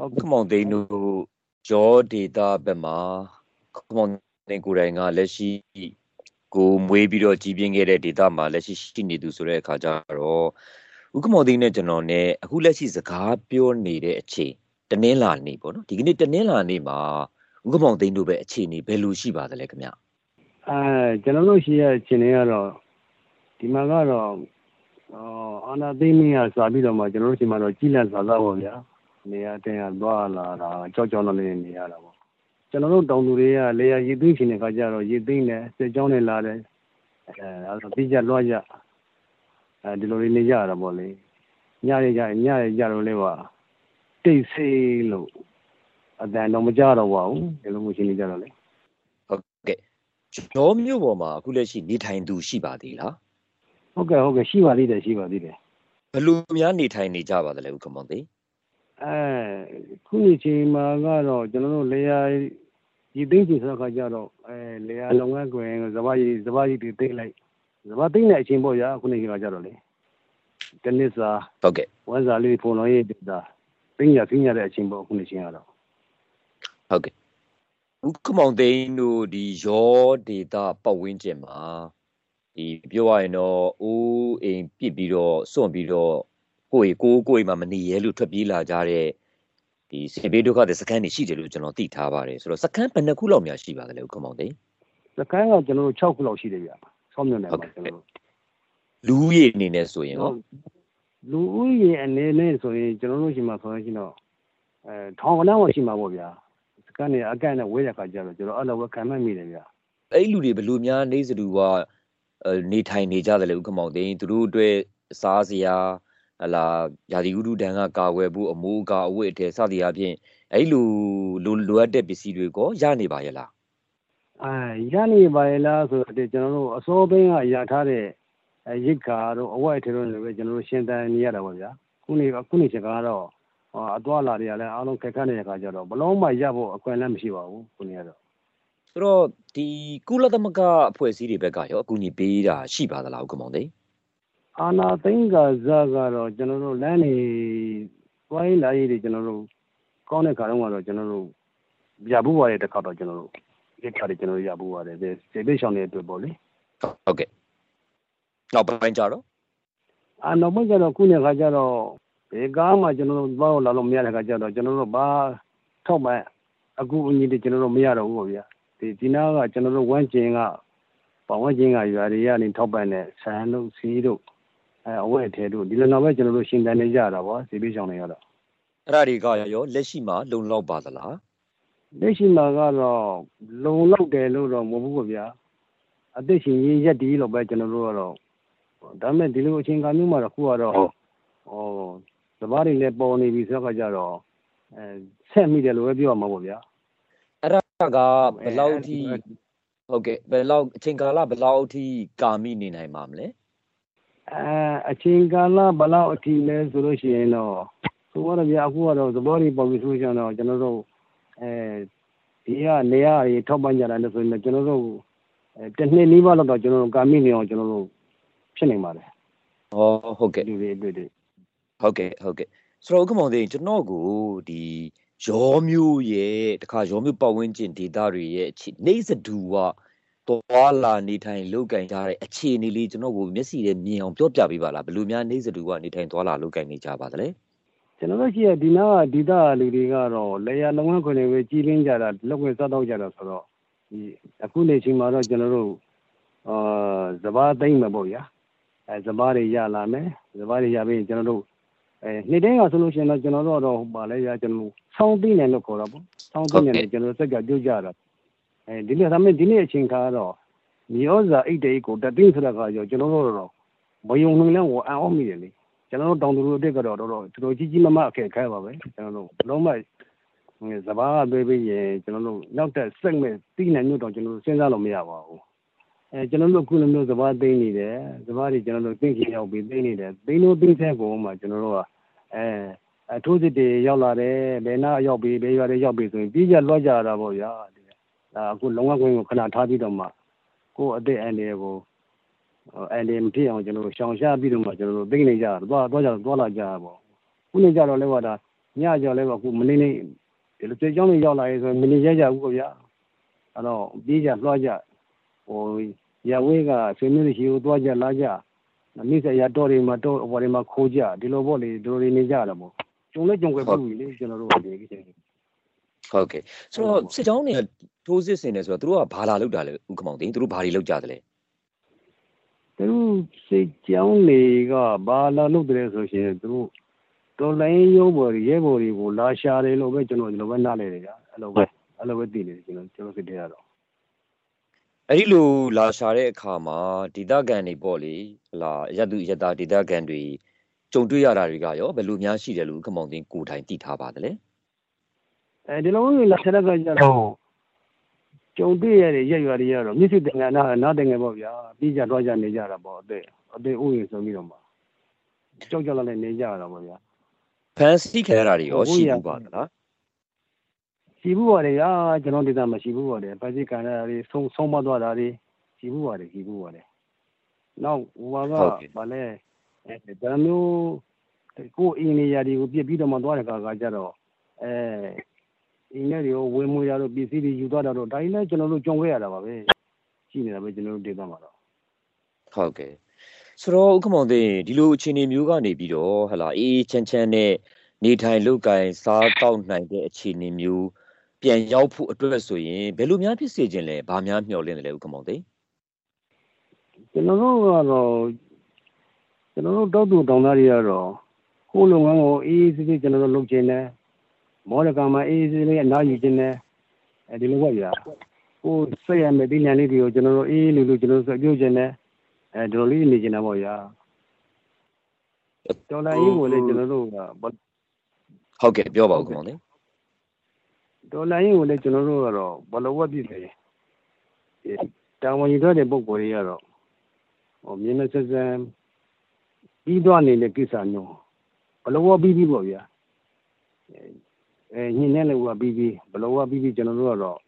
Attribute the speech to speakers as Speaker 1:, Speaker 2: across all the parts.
Speaker 1: ဟုတ်ခမောင်သိန်းတို့ရောဒေတာဘက်မှာခမောင်သိန်းကိုယ်တိုင်ကလက်ရှိကိုမွေးပြီးတော့ကြီးပြင်းခဲ့တဲ့ဒေတာမှာလက်ရှိရှိနေသူဆိုတဲ့အခါကျတော့ဥက္ကမောင်သိန်းနဲ့ကျွန်တော်နဲ့အခုလက်ရှိစကားပြောနေတဲ့အချိန်တနင်္လာနေ့ပေါ့နော်ဒီကနေ့တနင်္လာနေ့မှာဥက္ကမောင်သိန်းတို့ပဲအခြေအနေဘယ်လိုရှိပါသလဲခင်ဗျ
Speaker 2: အဲကျွန်တော်တို့ရှိရအခြေအနေကတော့ဒီမှာကတော့အာနာသိမင်းကစာပြီးတော့မှကျွန်တော်တို့ချိန်မှာတော့ကြီးလန့်စာသားပေါ့ဗျာ နေရာတင်ရသွားလာတာကြောက်ကြောက်တော့နေနေရတာပေါ့ကျွန်တော်တို့တောင်သူတွေကလေယာရည်သိမ်းရှင်တဲ့ခါကျတော့ရည်သိမ်းတယ်စစ်ကြောင်းနဲ့လာတယ်အဲအဲ့တော့ပြီးကြလွှားကြအဲဒီလိုလေးနေကြရတာပေါ့လေညရကြညရကြတော့လေပါတိတ်ဆေးလို့အတန်တော့မကြတော့ပါဘူးဒီလိုမျိုးရှင်းနေကြတော့လေ
Speaker 1: ဟုတ်ကဲ့ရောမြို့ပေါ်မှာအခုလက်ရှိနေထိုင်သူရှိပါသေးလား
Speaker 2: ဟုတ်ကဲ့ဟုတ်ကဲ့ရှိပါသေးတယ်ရှိပါသေးတယ်
Speaker 1: ဘယ်လိုများနေထိုင်နေကြပါသလဲဦးခမောင်သိ
Speaker 2: အဲခုနေချိန်မှာကတော့ကျွန်တော်တို့လေယာရည်သိမ်းချိန်ဆိုတော့ခါကြတော့အဲလေယာလုံငန်းကွင်စဘာကြီးစဘာကြီးတွေသိမ့်လိုက်စဘာသိမ့်တဲ့အချိန်ပေါ့ဗျာခုနေချိန်ကကြတော့လေတနစ်စာ
Speaker 1: ဟုတ်ကဲ့
Speaker 2: ဝမ်းစာလေးပုံတော်ရေးတာသိမ့်ရသိမ့်ရတဲ့အချိန်ပေါ့ခုနေချိန်ကတော့
Speaker 1: ဟုတ်ကဲ့ဦးခမောင်သိန်းတို့ဒီရောဒေတာပတ်ဝန်းကျင်မှာဒီပြောရရင်တော့အိုးအိမ်ပြစ်ပြီးတော့စွန့်ပြီးတော့ ကိုယ်ကိုကိုယ်မှမနေရဲလို့ထွက်ပြေးလာကြတဲ့ဒီစေဘေးဒုက္ခတဲ့စခန်းတွေရှိတယ်လို့ကျွန်တော်သိထားပါတယ်ဆိုတော့စခန်းဘယ်နှခုလောက်များရှိပါသလဲဦးခမောင်သိန်း
Speaker 2: စခန်းကကျွန်တော်တို့6ခုလောက်ရှိတယ်ဗျာဆောင်းမြုံနယ်မှာကျွန်တော်တို့
Speaker 1: လူဦးရေအနေနဲ့ဆိုရင်ရော
Speaker 2: လူဦးရေအနေနဲ့ဆိုရင်ကျွန်တော်တို့ရှိမှဆိုရင်တော့အဲထောင်ကနန်းဝရှိမှာပေါ့ဗျာစခန်းနေအကန့်နဲ့ဝေးတဲ့ခါကျတော့ကျွန်တော်အဲ့လိုပဲခံမှတ်မိတယ်ဗျာ
Speaker 1: အဲ့လူတွေဘယ်လိုများနေစတူကနေထိုင်နေကြတယ်လေဥက္ကမောင်သိန်းသူတို့အတွက်စားစရာ ဟလာရာသီဥတုတန်းကကာကွယ်ဖို့အမိုးအကာအဝတ်အထည်စသည်အပြင်အဲ့လိုလိုလိုအပ်တဲ့ပစ္စည်းတွေကိုရနေပါရဲ့လား
Speaker 2: အဲရနေပါရဲ့လားဆိုတော့ကျွန်တော်တို့အစောပိုင်းကရထားတဲ့ရိတ်ခါတို့အဝတ်အထည်တို့လည်းပဲကျွန်တော်တို့ရှင်းတန်းနေရတာပေါ့ဗျာခုနေခုနေချက်ကတော့အသွားလာတွေကလည်းအားလုံးခက်ခဲနေတဲ့ခါကျတော့ဘလုံးမှရဖို့အခွင့်အလမ်းမရှိပါဘူးခုနေရတော့
Speaker 1: ဆိုတော့ဒီကုလသမဂ္ဂအဖွဲ့အစည်းတွေဘက်ကရောအကူအညီပေးတာရှိပါသလားဥက္ကမောင်သိ
Speaker 2: အာနာသိန်းကဇာကတော့ကျွန်တော်တို့လမ်းနေဝိုင်းလာရေးတွေကျွန်တော်တို့ကောင်းတဲ့ခါတော့ကတော့ကျွန်တော်တို့ရဘူးပါတဲ့တစ်ခါတော့ကျွန်တော်တို့ဒီခါတွေကျွန်တော်တို့ရဘူးပါတယ်ဒီစေဘေးရှောင်းတဲ့အတွက်ပေါ့လေ
Speaker 1: ဟုတ်ကဲ့နောက်ပိုင်းကြတော့
Speaker 2: အာနောက်ပိုင်းကြတော့ခုနေခါကျတော့ဒီကားမှကျွန်တော်တို့ဘာလို့လာလို့မရတဲ့ခါကျတော့ကျွန်တော်တို့ဘာထောက်မှအကူအညီတွေကျွန်တော်တို့မရတော့ဘူးပေါ့ဗျာဒီဒီနားကကျွန်တော်တို့ဝမ်းကျင်ကပဝန်းကျင်ကရွာတွေကနေထောက်ပံ့တဲ့ဆန်တို့စီးတို့ အဲအဝတ်အထည်တို့ဒီလိုတော့ပဲကျွန်တော်တို့ရှင်တန်နေကြတာပေါ့စီပေးဆောင်နေရတော့
Speaker 1: အဲ့ဒါတွေကရောလက်ရှိမှာလုံလောက်ပါသလား
Speaker 2: လက်ရှိမှာကတော့လုံလောက်တယ်လို့တော့မဟုတ်ဘူးဗျာအသက်ရှင်ရင်းရက်ဒီလို့ပဲကျွန်တော်တို့ကတော့ဒါပေမဲ့ဒီလိုအချိန်ကမျိုးမှာတော့ခုကတော့ဟောသဘာဝတွေလည်းပေါ်နေပြီဆိုတော့ကြတော့အဲဆက်မိတယ်လို့ပဲပြောရမှာပေါ့ဗျာ
Speaker 1: အဲ့ဒါကဘယ်လောက်ထိဟုတ်ကဲ့ဘယ်လောက်အချိန်ကာလဘယ်လောက်ထိကာမိနေနိုင်ပါမလဲ
Speaker 2: အဲအချိန်ကာလဘယ်လောက်အထိလဲဆိုလို့ရှိရင်တော့ဆိုတော့ဗျာအခုကတော့သဘောတွေပေါ်ပြီးဆိုရင်တော့ကျွန်တော်တို့အဲဒီကနေရာတွေထောက်ပံ့ကြတာလို့ဆိုရင်ကျွန်တော်တို့အဲတစ်နှစ်နီးပါးလောက်တော့ကျွန်တော်တို့ကာမိနေအောင်ကျွန်တော်တို့ဖြစ်နေပါတယ်။
Speaker 1: ဟောဟုတ်ကဲ့
Speaker 2: လူတွေအတွေ့တွေ
Speaker 1: ဟုတ်ကဲ့ဟုတ်ကဲ့ဆိုတော့ဥက္ကမောင်သိကျွန်တော်ကိုဒီရောမျိုးရဲ့တခါရောမျိုးပတ်ဝန်းကျင်ဒေသတွေရဲ့နေစဒူက သွားလာနေထိုင်လုပ်ကင်ကြတဲ့အခြေအနေလေးကျွန်တော်ကိုမျက်စိနဲ့မြင်အောင်ပြောပြပေးပါလားဘယ်လိုများနေစဒူကနေထိုင်သွားလာလုပ်ကင်နေကြပါသလဲ
Speaker 2: ကျွန်တော်တို့ရှိရဒီနာကဒေသလူတွေကတော့လေယာလုံငန်းခွင်တွေပဲကြီးလင်းကြတာလောက်ွယ်စားတော့ကြတာဆိုတော့ဒီအခုနေချိန်မှာတော့ကျွန်တော်တို့အာစဘာသိမ့်မှာပေါ့ဗျာအဲစဘာတွေရလာမယ်စဘာတွေရပြီးကျွန်တော်တို့အဲနေ့တိုင်းကဆိုလို့ရှိရင်တော့ကျွန်တော်တို့တော့ပါလဲရကျွန်တော်ဆောင်းသိနေလို့ခေါ်တော့ပေါ့ဆောင်းသိနေတယ်ကျွန်တော်စက်ကပြုတ်ကြတာ အဲဒီနေ့ဒါမဲ့ဒီနေ့အချိန်ခါတော့မြေဩဇာအိတ်တေးကိုတသိန်းဆိုတဲ့ခါကျကျွန်တော်တို့တော့မယုံနိုင်လဲဟောအံ့ဩမိတယ်လေကျွန်တော်တို့တောင်သူတို့အတွက်ကတော့တော့တော်တော်ကြီးကြီးမားမားအခက်ခဲပါပဲကျွန်တော်တို့လုံးဝစဘာကပေးပြီးရင်ကျွန်တော်တို့နောက်တက်စက်မဲ့တိနေမျိုးတော့ကျွန်တော်တို့စဉ်းစားလို့မရပါဘူးအဲကျွန်တော်တို့ခုလိုမျိုးစဘာသိနေတယ်စဘာတွေကျွန်တော်တို့သိချင်ရောက်ပြီးသိနေတယ်သိလို့သိတဲ့ပုံမှာကျွန်တော်တို့ကအဲအထိုးစစ်တွေရောက်လာတယ်ဘယ်နာရောက်ပြီးဘယ်ရွာတွေရောက်ပြီးဆိုရင်ပြီးကြလွှတ်ကြတာပေါ့ဗျာဒါ အခုလုံဝခွင့်ကိုခဏထားပြီးတော့မှကိုယ့်အသက်အန္တရာယ်ကိုအန္တရာယ်မဖြစ်အောင်ကျွန်တော်တို့ရှောင်ရှားပြီးတော့မှကျွန်တော်တို့သိနေကြတာသွားသွားကြသွားလာကြတာပေါ့ခုနေကြတော့လည်းဟောဒါညကြော်လဲအခုမနေနေဒီလိုကြေးကြောင်းတွေရောက်လာရေးဆိုမနေရကြဘူးကွဗျာအဲ့တော့ပြေးကြလွှားကြဟိုရဝေးကဆွေမျိုးတွေရှိကိုသွားကြလာကြမိစရတော်တွေမှာတော့ဟိုတွေမှာခိုးကြဒီလိုပေါ့လေဒီလိုတွေနေကြတာပေါ့ကျုံလဲကျုံွယ်ပြီလေကျွန်တော်တို့ကဒီကိစ္စ
Speaker 1: ဟုတ်ကဲ့ဆိုတော့စစ်ကြောင်းတွေက ထိုးစစ်ဆင်နေဆိုတော့သူတို့ကဘာလာလောက်တာလဲဥက္ကမောင်တင်သူတို့ဘာတွေလောက်ကြတယ်လဲ
Speaker 2: သူတို့စစ်ကြောင်းတွေကဘာလာလောက်တယ်ဆိုရှင်သူတို့တော်လိုင်းရုံးပေါ်ရဲဘော်တွေကိုလာရှာတယ်လို့ပဲကျွန်တော်ဒီလိုပဲနားလဲတယ်ကြာအဲ့လိုပဲအဲ့လိုပဲသိနေတယ်ကျွန်တော်ကျွန်တော်စစ်တဲ့ရတော့
Speaker 1: အဲ့ဒီလိုလာရှာတဲ့အခါမှာဒေသခံတွေပေါ့လေဟလာရတုရတာဒေသခံတွေကြုံတွေ့ရတာတွေကရောဘယ်လိုများရှိတယ်လို့ခမောင်သိန်းကိုတိုင်သိထားပါတယ်လေ
Speaker 2: အဲဒီလိုမျိုးလာရှာတဲ့ကကြတော့ ကြုံတွေ့ရတဲ့ရက်ရွာတွေကတော့မြစ်စစ်တင်ငါနာနာတင်ငယ်ပေါ့ဗျာပြီးကြတော့ကြနေကြတာပေါ့အသက်အသက်ဥယျာဉ်ဆိုပြီးတော့မှကြောက်ကြောက်လည်းနေကြတာပေါ့ဗျာ
Speaker 1: ဖန်စီခဲရတာတွေရောရှိဘူးပါလား
Speaker 2: ရှိဘူးပါတယ်ရာကျွန်တော်ဒေသမှာရှိဘူးပါတယ်ပါစီကန်ရတာတွေဆုံးဆုံးမသွားတာတွေရှိဘူးပါတယ်ရှိဘူးပါတယ်နောက်ဟိုကဗာလဲဒါမျိုးကိုအင်းနေရာတွေကိုပြစ်ပြီးတော့မှသွားတဲ့ခါကကြတော့အဲ အင်းနဲ့တွေကိုဝေမွေရတော့ပစ္စည်းတွေယူသွားတာတော့ဒါကြီးလည်းကျွန်တော်တို့ကြုံခဲ့ရတာပါပဲရှိနေတာပဲကျွန်တော်တို့ဒေသမှာတော့
Speaker 1: ဟုတ်ကဲ့ဆိုတော့ဥက္ကမောင်သိဒီလိုအခြေအနေမျိုးကနေပြီးတော့ဟလာအေးချမ်းချမ်းနဲ့နေထိုင်လုပ်ကိုင်စားတောက်နိုင်တဲ့အခြေအနေမျိုးပြန်ရောက်ဖို့အတွက်ဆိုရင်ဘယ်လိုများဖြစ်စေခြင်းလဲဘာများမျှော်လင့်တယ်လဲဥက္ကမောင်သိ
Speaker 2: ကျွန်တော်တို့ကတော့ကျွန်တော်တို့တောက်တူတောင်သားတွေကတော့ကိုယ်လုပ်ငန်းကိုအေးအေးဆေးဆေးကျွန်တော်တို့လုပ်ချင်တယ် မောရကမှာအေးအေးဆေးဆေးအနားယူချင်တယ်အဲဒီလိုပေါ့ဗျာကိုယ်ဆက်ရမယ်ဒီညလေးတွေကိုကျွန်တော်တို့အေးလူလူကျွန်တော်တို့ပြောချင်တယ်အဲဒီလိုလေးနေချင်တာပေါ့ဗျာတော်လိုင်းကြီးကိုလည်းကျွန်တော်တို့က
Speaker 1: ဟုတ်ကဲ့ပြောပါဦးခင်ဗျာ
Speaker 2: ဒေါ်လာရင်းကိုလည်းကျွန်တော်တို့ကတော့ဘလဝက်ပြည့်တယ်တာဝန်ယူတဲ့ပုံပေါ်တွေကတော့ဟိုမြင်းမဆက်ဆံပြီးသွားနေတဲ့ကိစ္စမျိုးဘလဝက်ပြီးပြီးပေါ့ဗျာ အဲညင်းနေလို့ကပြီးပြီးဘလဝက်ပြီးပြီးကျွန်တော်တို့ကတော့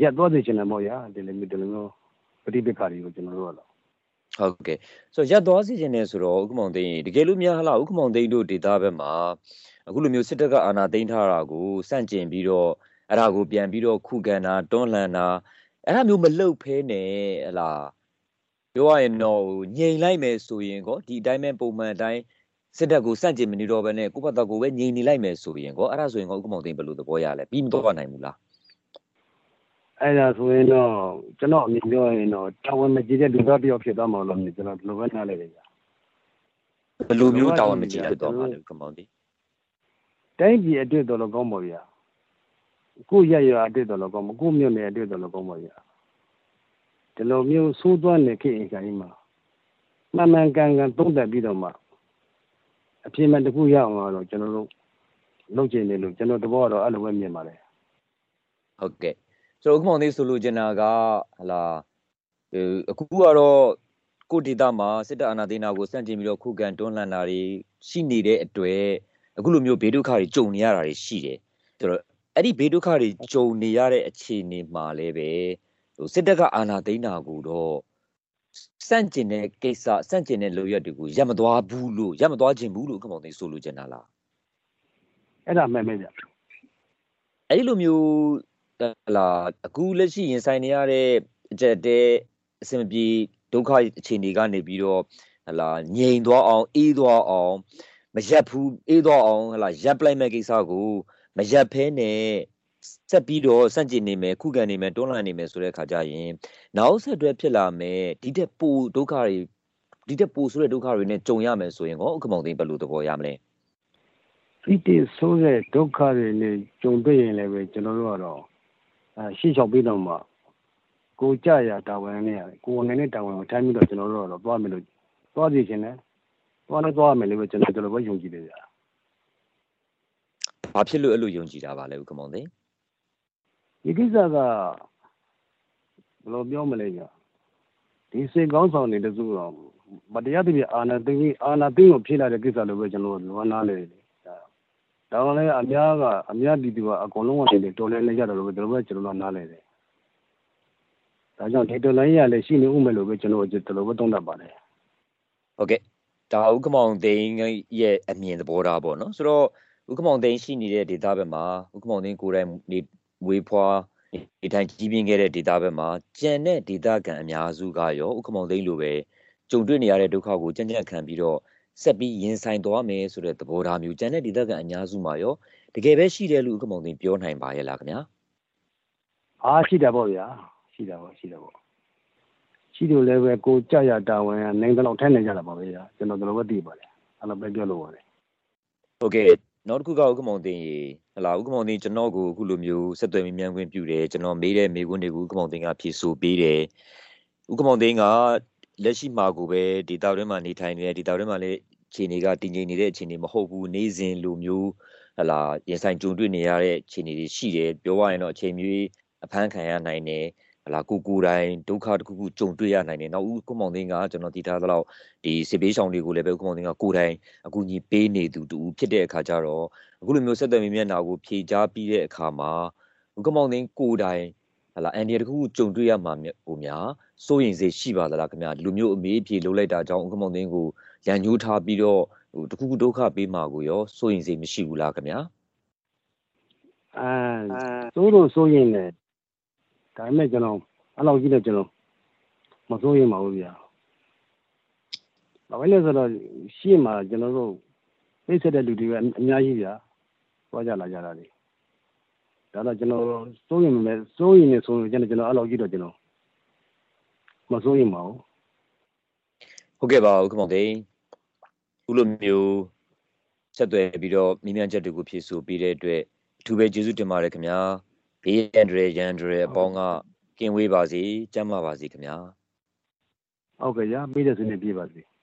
Speaker 2: ရက်သွားစေချင်တယ်ပေါ့ဗျာဒီလိုမျိုးဒီလိုမျိုးပဋိပက္ခတွေကိုကျွန်တော်တို့ကတော့
Speaker 1: ဟုတ်ကဲ့ဆိုရက်သွားစီခြင်းနေဆိုတော့ဥက္ကမောင်သိန်းတကယ်လို့များဟလားဥက္ကမောင်သိန်းတို့ဒေတာဘက်မှာအခုလိုမျိုးစစ်တပ်ကအာဏာသိမ်းထားတာကိုစန့်ကျင်ပြီးတော့အဲ့ဒါကိုပြန်ပြီးတော့ခုခံတာတွန်းလှန်တာအဲ့ဒါမျိုးမလုပ်ဖဲနဲ့ဟလာပြောရရင်တော့ငြိမ်လိုက်မယ်ဆိုရင်ကောဒီအတိုင်းပဲပုံမှန်အတိုင်း စစ်တပ်ကိုစန့်ကျင်မနေတော့ဘဲနဲ့ကိုယ့်ဘက်ကိုပဲငြိမ်နေလိုက်မယ်ဆိုရင်ကောအဲ့ဒါဆိုရင်ကောဥက္ကမောင်သိန်းဘယ်လိုသဘောရလဲပြီးမတော့နိုင်ဘူးလား
Speaker 2: အဲ့ဒါဆိုရင်တော့ကျွန်တော်အမြင်ပြောရင်တော့တာဝန်မကြီးတဲ့လူသားတယောက်ဖြစ်သွားမှာလို့ကျွန်တော်ဒီလိုပဲနားလည်တယ်ကြာ
Speaker 1: ဘယ်လိုမျိုးတာဝန်မကြီးဖြစ်သွားမှာလဲဥက္ကမောင်သိန်း
Speaker 2: တိုင်းပြည်အတွက်တော်တော်ကောင်းပါဗျာကိုရရအတွက်တော်တော်ကောင်းပါကိုမြို့နယ်အတွက်တော်တော်ကောင်းပါဗျာဒီလိုမျိုးဆိုးသွမ်းနေခေတ်အချိန်မှာမှန်မှန်ကန်ကန်သုံးသပ်ပြီးတော့မှ အပြင်းမဲ့တစ်ခုရအောင်တော့ကျွန်တော်တို့လုပ်ချင်တယ်လို့ကျွန်တော်တဘောတော့အဲ့လိုပဲမြင်ပါတယ်
Speaker 1: ဟုတ်ကဲ့ဆိုတော့ဥက္ကမောင်သေးဆိုလိုချင်တာကဟလာအခုကတော့ကိုဒေတာမှာစစ်တပ်အာဏာသိမ်းတာကိုစန့်ကျင်ပြီးတော့ခုခံတွန်းလှန်တာတွေရှိနေတဲ့အတွက်အခုလိုမျိုးဘေးဒုက္ခတွေကြုံနေရတာတွေရှိတယ်ဆိုတော့အဲ့ဒီဘေးဒုက္ခတွေကြုံနေရတဲ့အခြေအနေမှာလည်းပဲဟိုစစ်တပ်ကအာဏာသိမ်းတာကိုတော့ စန့်ကျင်တဲ့ကိစ္စစန့်ကျင်တဲ့လိုရက်တွေကိုရပ်မသွားဘူးလို့ရပ်မသွားခြင်းဘူးလို့ခမောင်သိဆိုလိုချင်တာလား
Speaker 2: အဲ့ဒါမှန်ပဲဗျ
Speaker 1: အဲ့ဒီလိုမျိုးလာအခုလက်ရှိရင်ဆိုင်နေရတဲ့အကြက်တဲ့အဆင်ပြေဒုက္ခအခြေအနေကနေပြီးတော့ဟလာငြိမ်သွားအောင်အေးသွားအောင်မရက်ဘူးအေးတော့အောင်ဟလာရက်ပလိုက်မဲ့ကိစ္စကိုမရက်ဖဲနဲ့ ဆက်ပြီးတော့စန့်ကျင်နေမယ်ခုခံနေမယ်တွန်းလှန်နေမယ်ဆိုတဲ့အခါကျရင်နောက်ဆက်တွဲဖြစ်လာမယ်ဒီတက်ပိုဒုက္ခတွေဒီတက်ပိုဆိုတဲ့ဒုက္ခတွေနဲ့ကြုံရမယ်ဆိုရင်ဟောဥက္ကမောင်သိန်းဘယ်လိုသဘောရမလဲ
Speaker 2: ဒီတက်ဆိုတဲ့ဒုက္ခတွေနဲ့ကြုံတွေ့ရင်လည်းပဲကျွန်တော်တို့ကတော့အဲရှေ့လျှောက်ပြီးတော့မှကိုကြရတာဝန်နဲ့ကိုယ်အနေနဲ့တာဝန်ကိုထိုင်းပြီးတော့ကျွန်တော်တို့ကတော့သွားမယ်လို့သွားစီခြင်းနဲ့သွားလည်းသွားရမယ်လို့ပဲကျွန်တော်ကျွန်တော်ပဲယုံကြည်တယ်ဗျာ
Speaker 1: ဘာဖြစ်လို့အဲ့လိုယုံကြည်တာပါလဲဥက္ကမောင်သိ
Speaker 2: ဒီကိစ္စကဘယ်လိုပြောမလဲဗျာဒီစေကောင်းဆောင်နေတဲ့စုတော့မတရားတပြအာနာသိင်းအာနာသိင်းကိုဖြေလာတဲ့ကိစ္စလို့ပဲကျွန်တော်လွန်နာလေတယ်ဒါတော့လည်းအများကအများပြည်သူကအကုန်လုံးကနေတော်လဲနေကြတယ်လို့ပဲကျွန်တော်ပဲကျွန်တော်နားလဲတယ်ဒါကြောင့်ဒီတော်လိုင်းရလည်းရှိနေဦးမယ်လို့ပဲကျွန်တော်ကျွန်တော်ပဲသုံးသပ်ပါတယ်
Speaker 1: ဟုတ်ကဲ့ဒါဥက္ကမောင်သိန်းရဲ့အမြင်သဘောထားပေါ့နော်ဆိုတော့ဥက္ကမောင်သိန်းရှိနေတဲ့ဒေသဘက်မှာဥက္ကမောင်သိန်းကိုယ်တိုင် နေမွေးဖွားဒီတိုင်းကြီးပြင်းခဲ့တဲ့ဒေသဘက်မှာကြံတဲ့ဒေသခံအများစုကရောဥက္ကမောင်သိန်းလိုပဲကြုံတွေ့နေရတဲ့ဒုက္ခကိုကြံ့ကြံ့ခံပြီးတော့ဆက်ပြီးရင်ဆိုင်သွားမယ်ဆိုတဲ့သဘောထားမျိုးကြံတဲ့ဒေသခံအများစုမှာရောတကယ်ပဲရှိတယ်လို့ဥက္ကမောင်သိန်းပြောနိုင်ပါရဲ့လားခင်ဗျာ
Speaker 2: အားရှိတယ်ပေါ့ဗျာရှိတယ်ပေါ့ရှိတယ်ပေါ့ရှိတယ်လည်းပဲကိုကြရတာဝန်ကနိုင်တော့ထိုင်နေကြတာပါပဲဗျာကျွန်တော်တို့ပဲသိပါတယ်အဲ့လိုပဲပြောလို့ပါတယ်
Speaker 1: ဟုတ်ကဲ့ နောက်တစ်ခုကဥက္ကမောင်သိန်းရေ ဟလာဥက္ကမောင်သိန်း ကျွန်တော်ကို အခုလိုမျိုး ဆက်သွယ်မြင်မြန်ခွင့်ပြုတယ် ကျွန်တော်မေးတဲ့မေးခွန်းတွေကိုဥက္ကမောင်သိန်းက ဖြေဆိုပေးတယ်ဥက္ကမောင်သိန်းက လက်ရှိမှာကိုပဲ ဒေတာတွင်းမှာနေထိုင်နေတဲ့ဒေတာတွင်းမှာလည်းခြေနေက တည်ငြိမ်နေတဲ့အခြေအနေ မဟုတ်ဘူး နေစဉ်လိုမျိုးဟလာရင်ဆိုင်ကြုံတွေ့နေရတဲ့ အခြေအနေတွေရှိတယ် ပြောရရင်တော့ အချိန်မျိုးအဖမ်းခံရနိုင်တယ်ဟ လာကိုကိုယ်တိုင်ဒုက္ခတစ်ခုခုကြုံတွေ့ရနိုင်တယ်နောက်ဥက္ကမောင်သိန်းကကျွန်တော်တည်ထားသလောက်ဒီစစ်ဘေးရှောင်တွေကိုလည်းပဲဥက္ကမောင်သိန်းကကိုယ်တိုင်အကူအညီပေးနေသူတူဖြစ်တဲ့အခါကျတော့အခုလိုမျိုးဆက်သွယ်မြင်မျက်နှာကိုဖြေကြားပြီးတဲ့အခါမှာဥက္ကမောင်သိန်းကိုယ်တိုင်ဟလာအန်ဒီတစ်ခုခုကြုံတွေ့ရမှာဟိုများစိုးရင်စိတ်ရှိပါသလားခင်ဗျာဒီလိုမျိုးအမေးအဖြေလုပ်လိုက်တာကြောင့်ဥက္ကမောင်သိန်းကိုရန်ညှိုးထားပြီးတော့ဟိုတစ်ခုခုဒုက္ခပေးမှာကိုရောစိုးရင်စိတ်မရှိဘူးလားခင်ဗျာ
Speaker 2: အဲစိုးလို့စိုးရင်လည်း ဒါပေမဲ့ကျွန်တော်အဲ့လောက်ကြီးလည်းကျွန်တော်မစိုးရင်ပါဘူးဗျာဘာပဲလဲဆိုတော့ရှေ့မှာကျွန်တော်တို့သိဆက်တဲ့လူတွေကအများကြီးဗျာသွားကြလာကြတာလေဒါတော့ကျွန်တော်စိုးရင်မယ်စိုးရင်နေဆိုရင်ကျွန်တော်ကျွန်တော်အဲ့လောက်ကြီးတော့ကျွန်တော်မစိုးရင်ပါဘူး
Speaker 1: ဟုတ်ကဲ့ပါဥက္ကမောင်သိန်းခုလိုမျိုးဆက်သွယ်ပြီးတော့မိမြန်ချက်တွေကိုဖြည့်ဆို့ပေးတဲ့အတွက်အထူးပဲကျေးဇူးတင်ပါတယ်ခင်ဗျာ ဘေးရန်ဒရယ်ရန်ဒရယ်အပေါင်းကကင်းဝေးပါစေကျမ်းမာပါစေခင်ဗျာ
Speaker 2: ဟုတ်ကဲ့ဗျာပြီးတဲ့ဆွေးနွေးပြပါစေ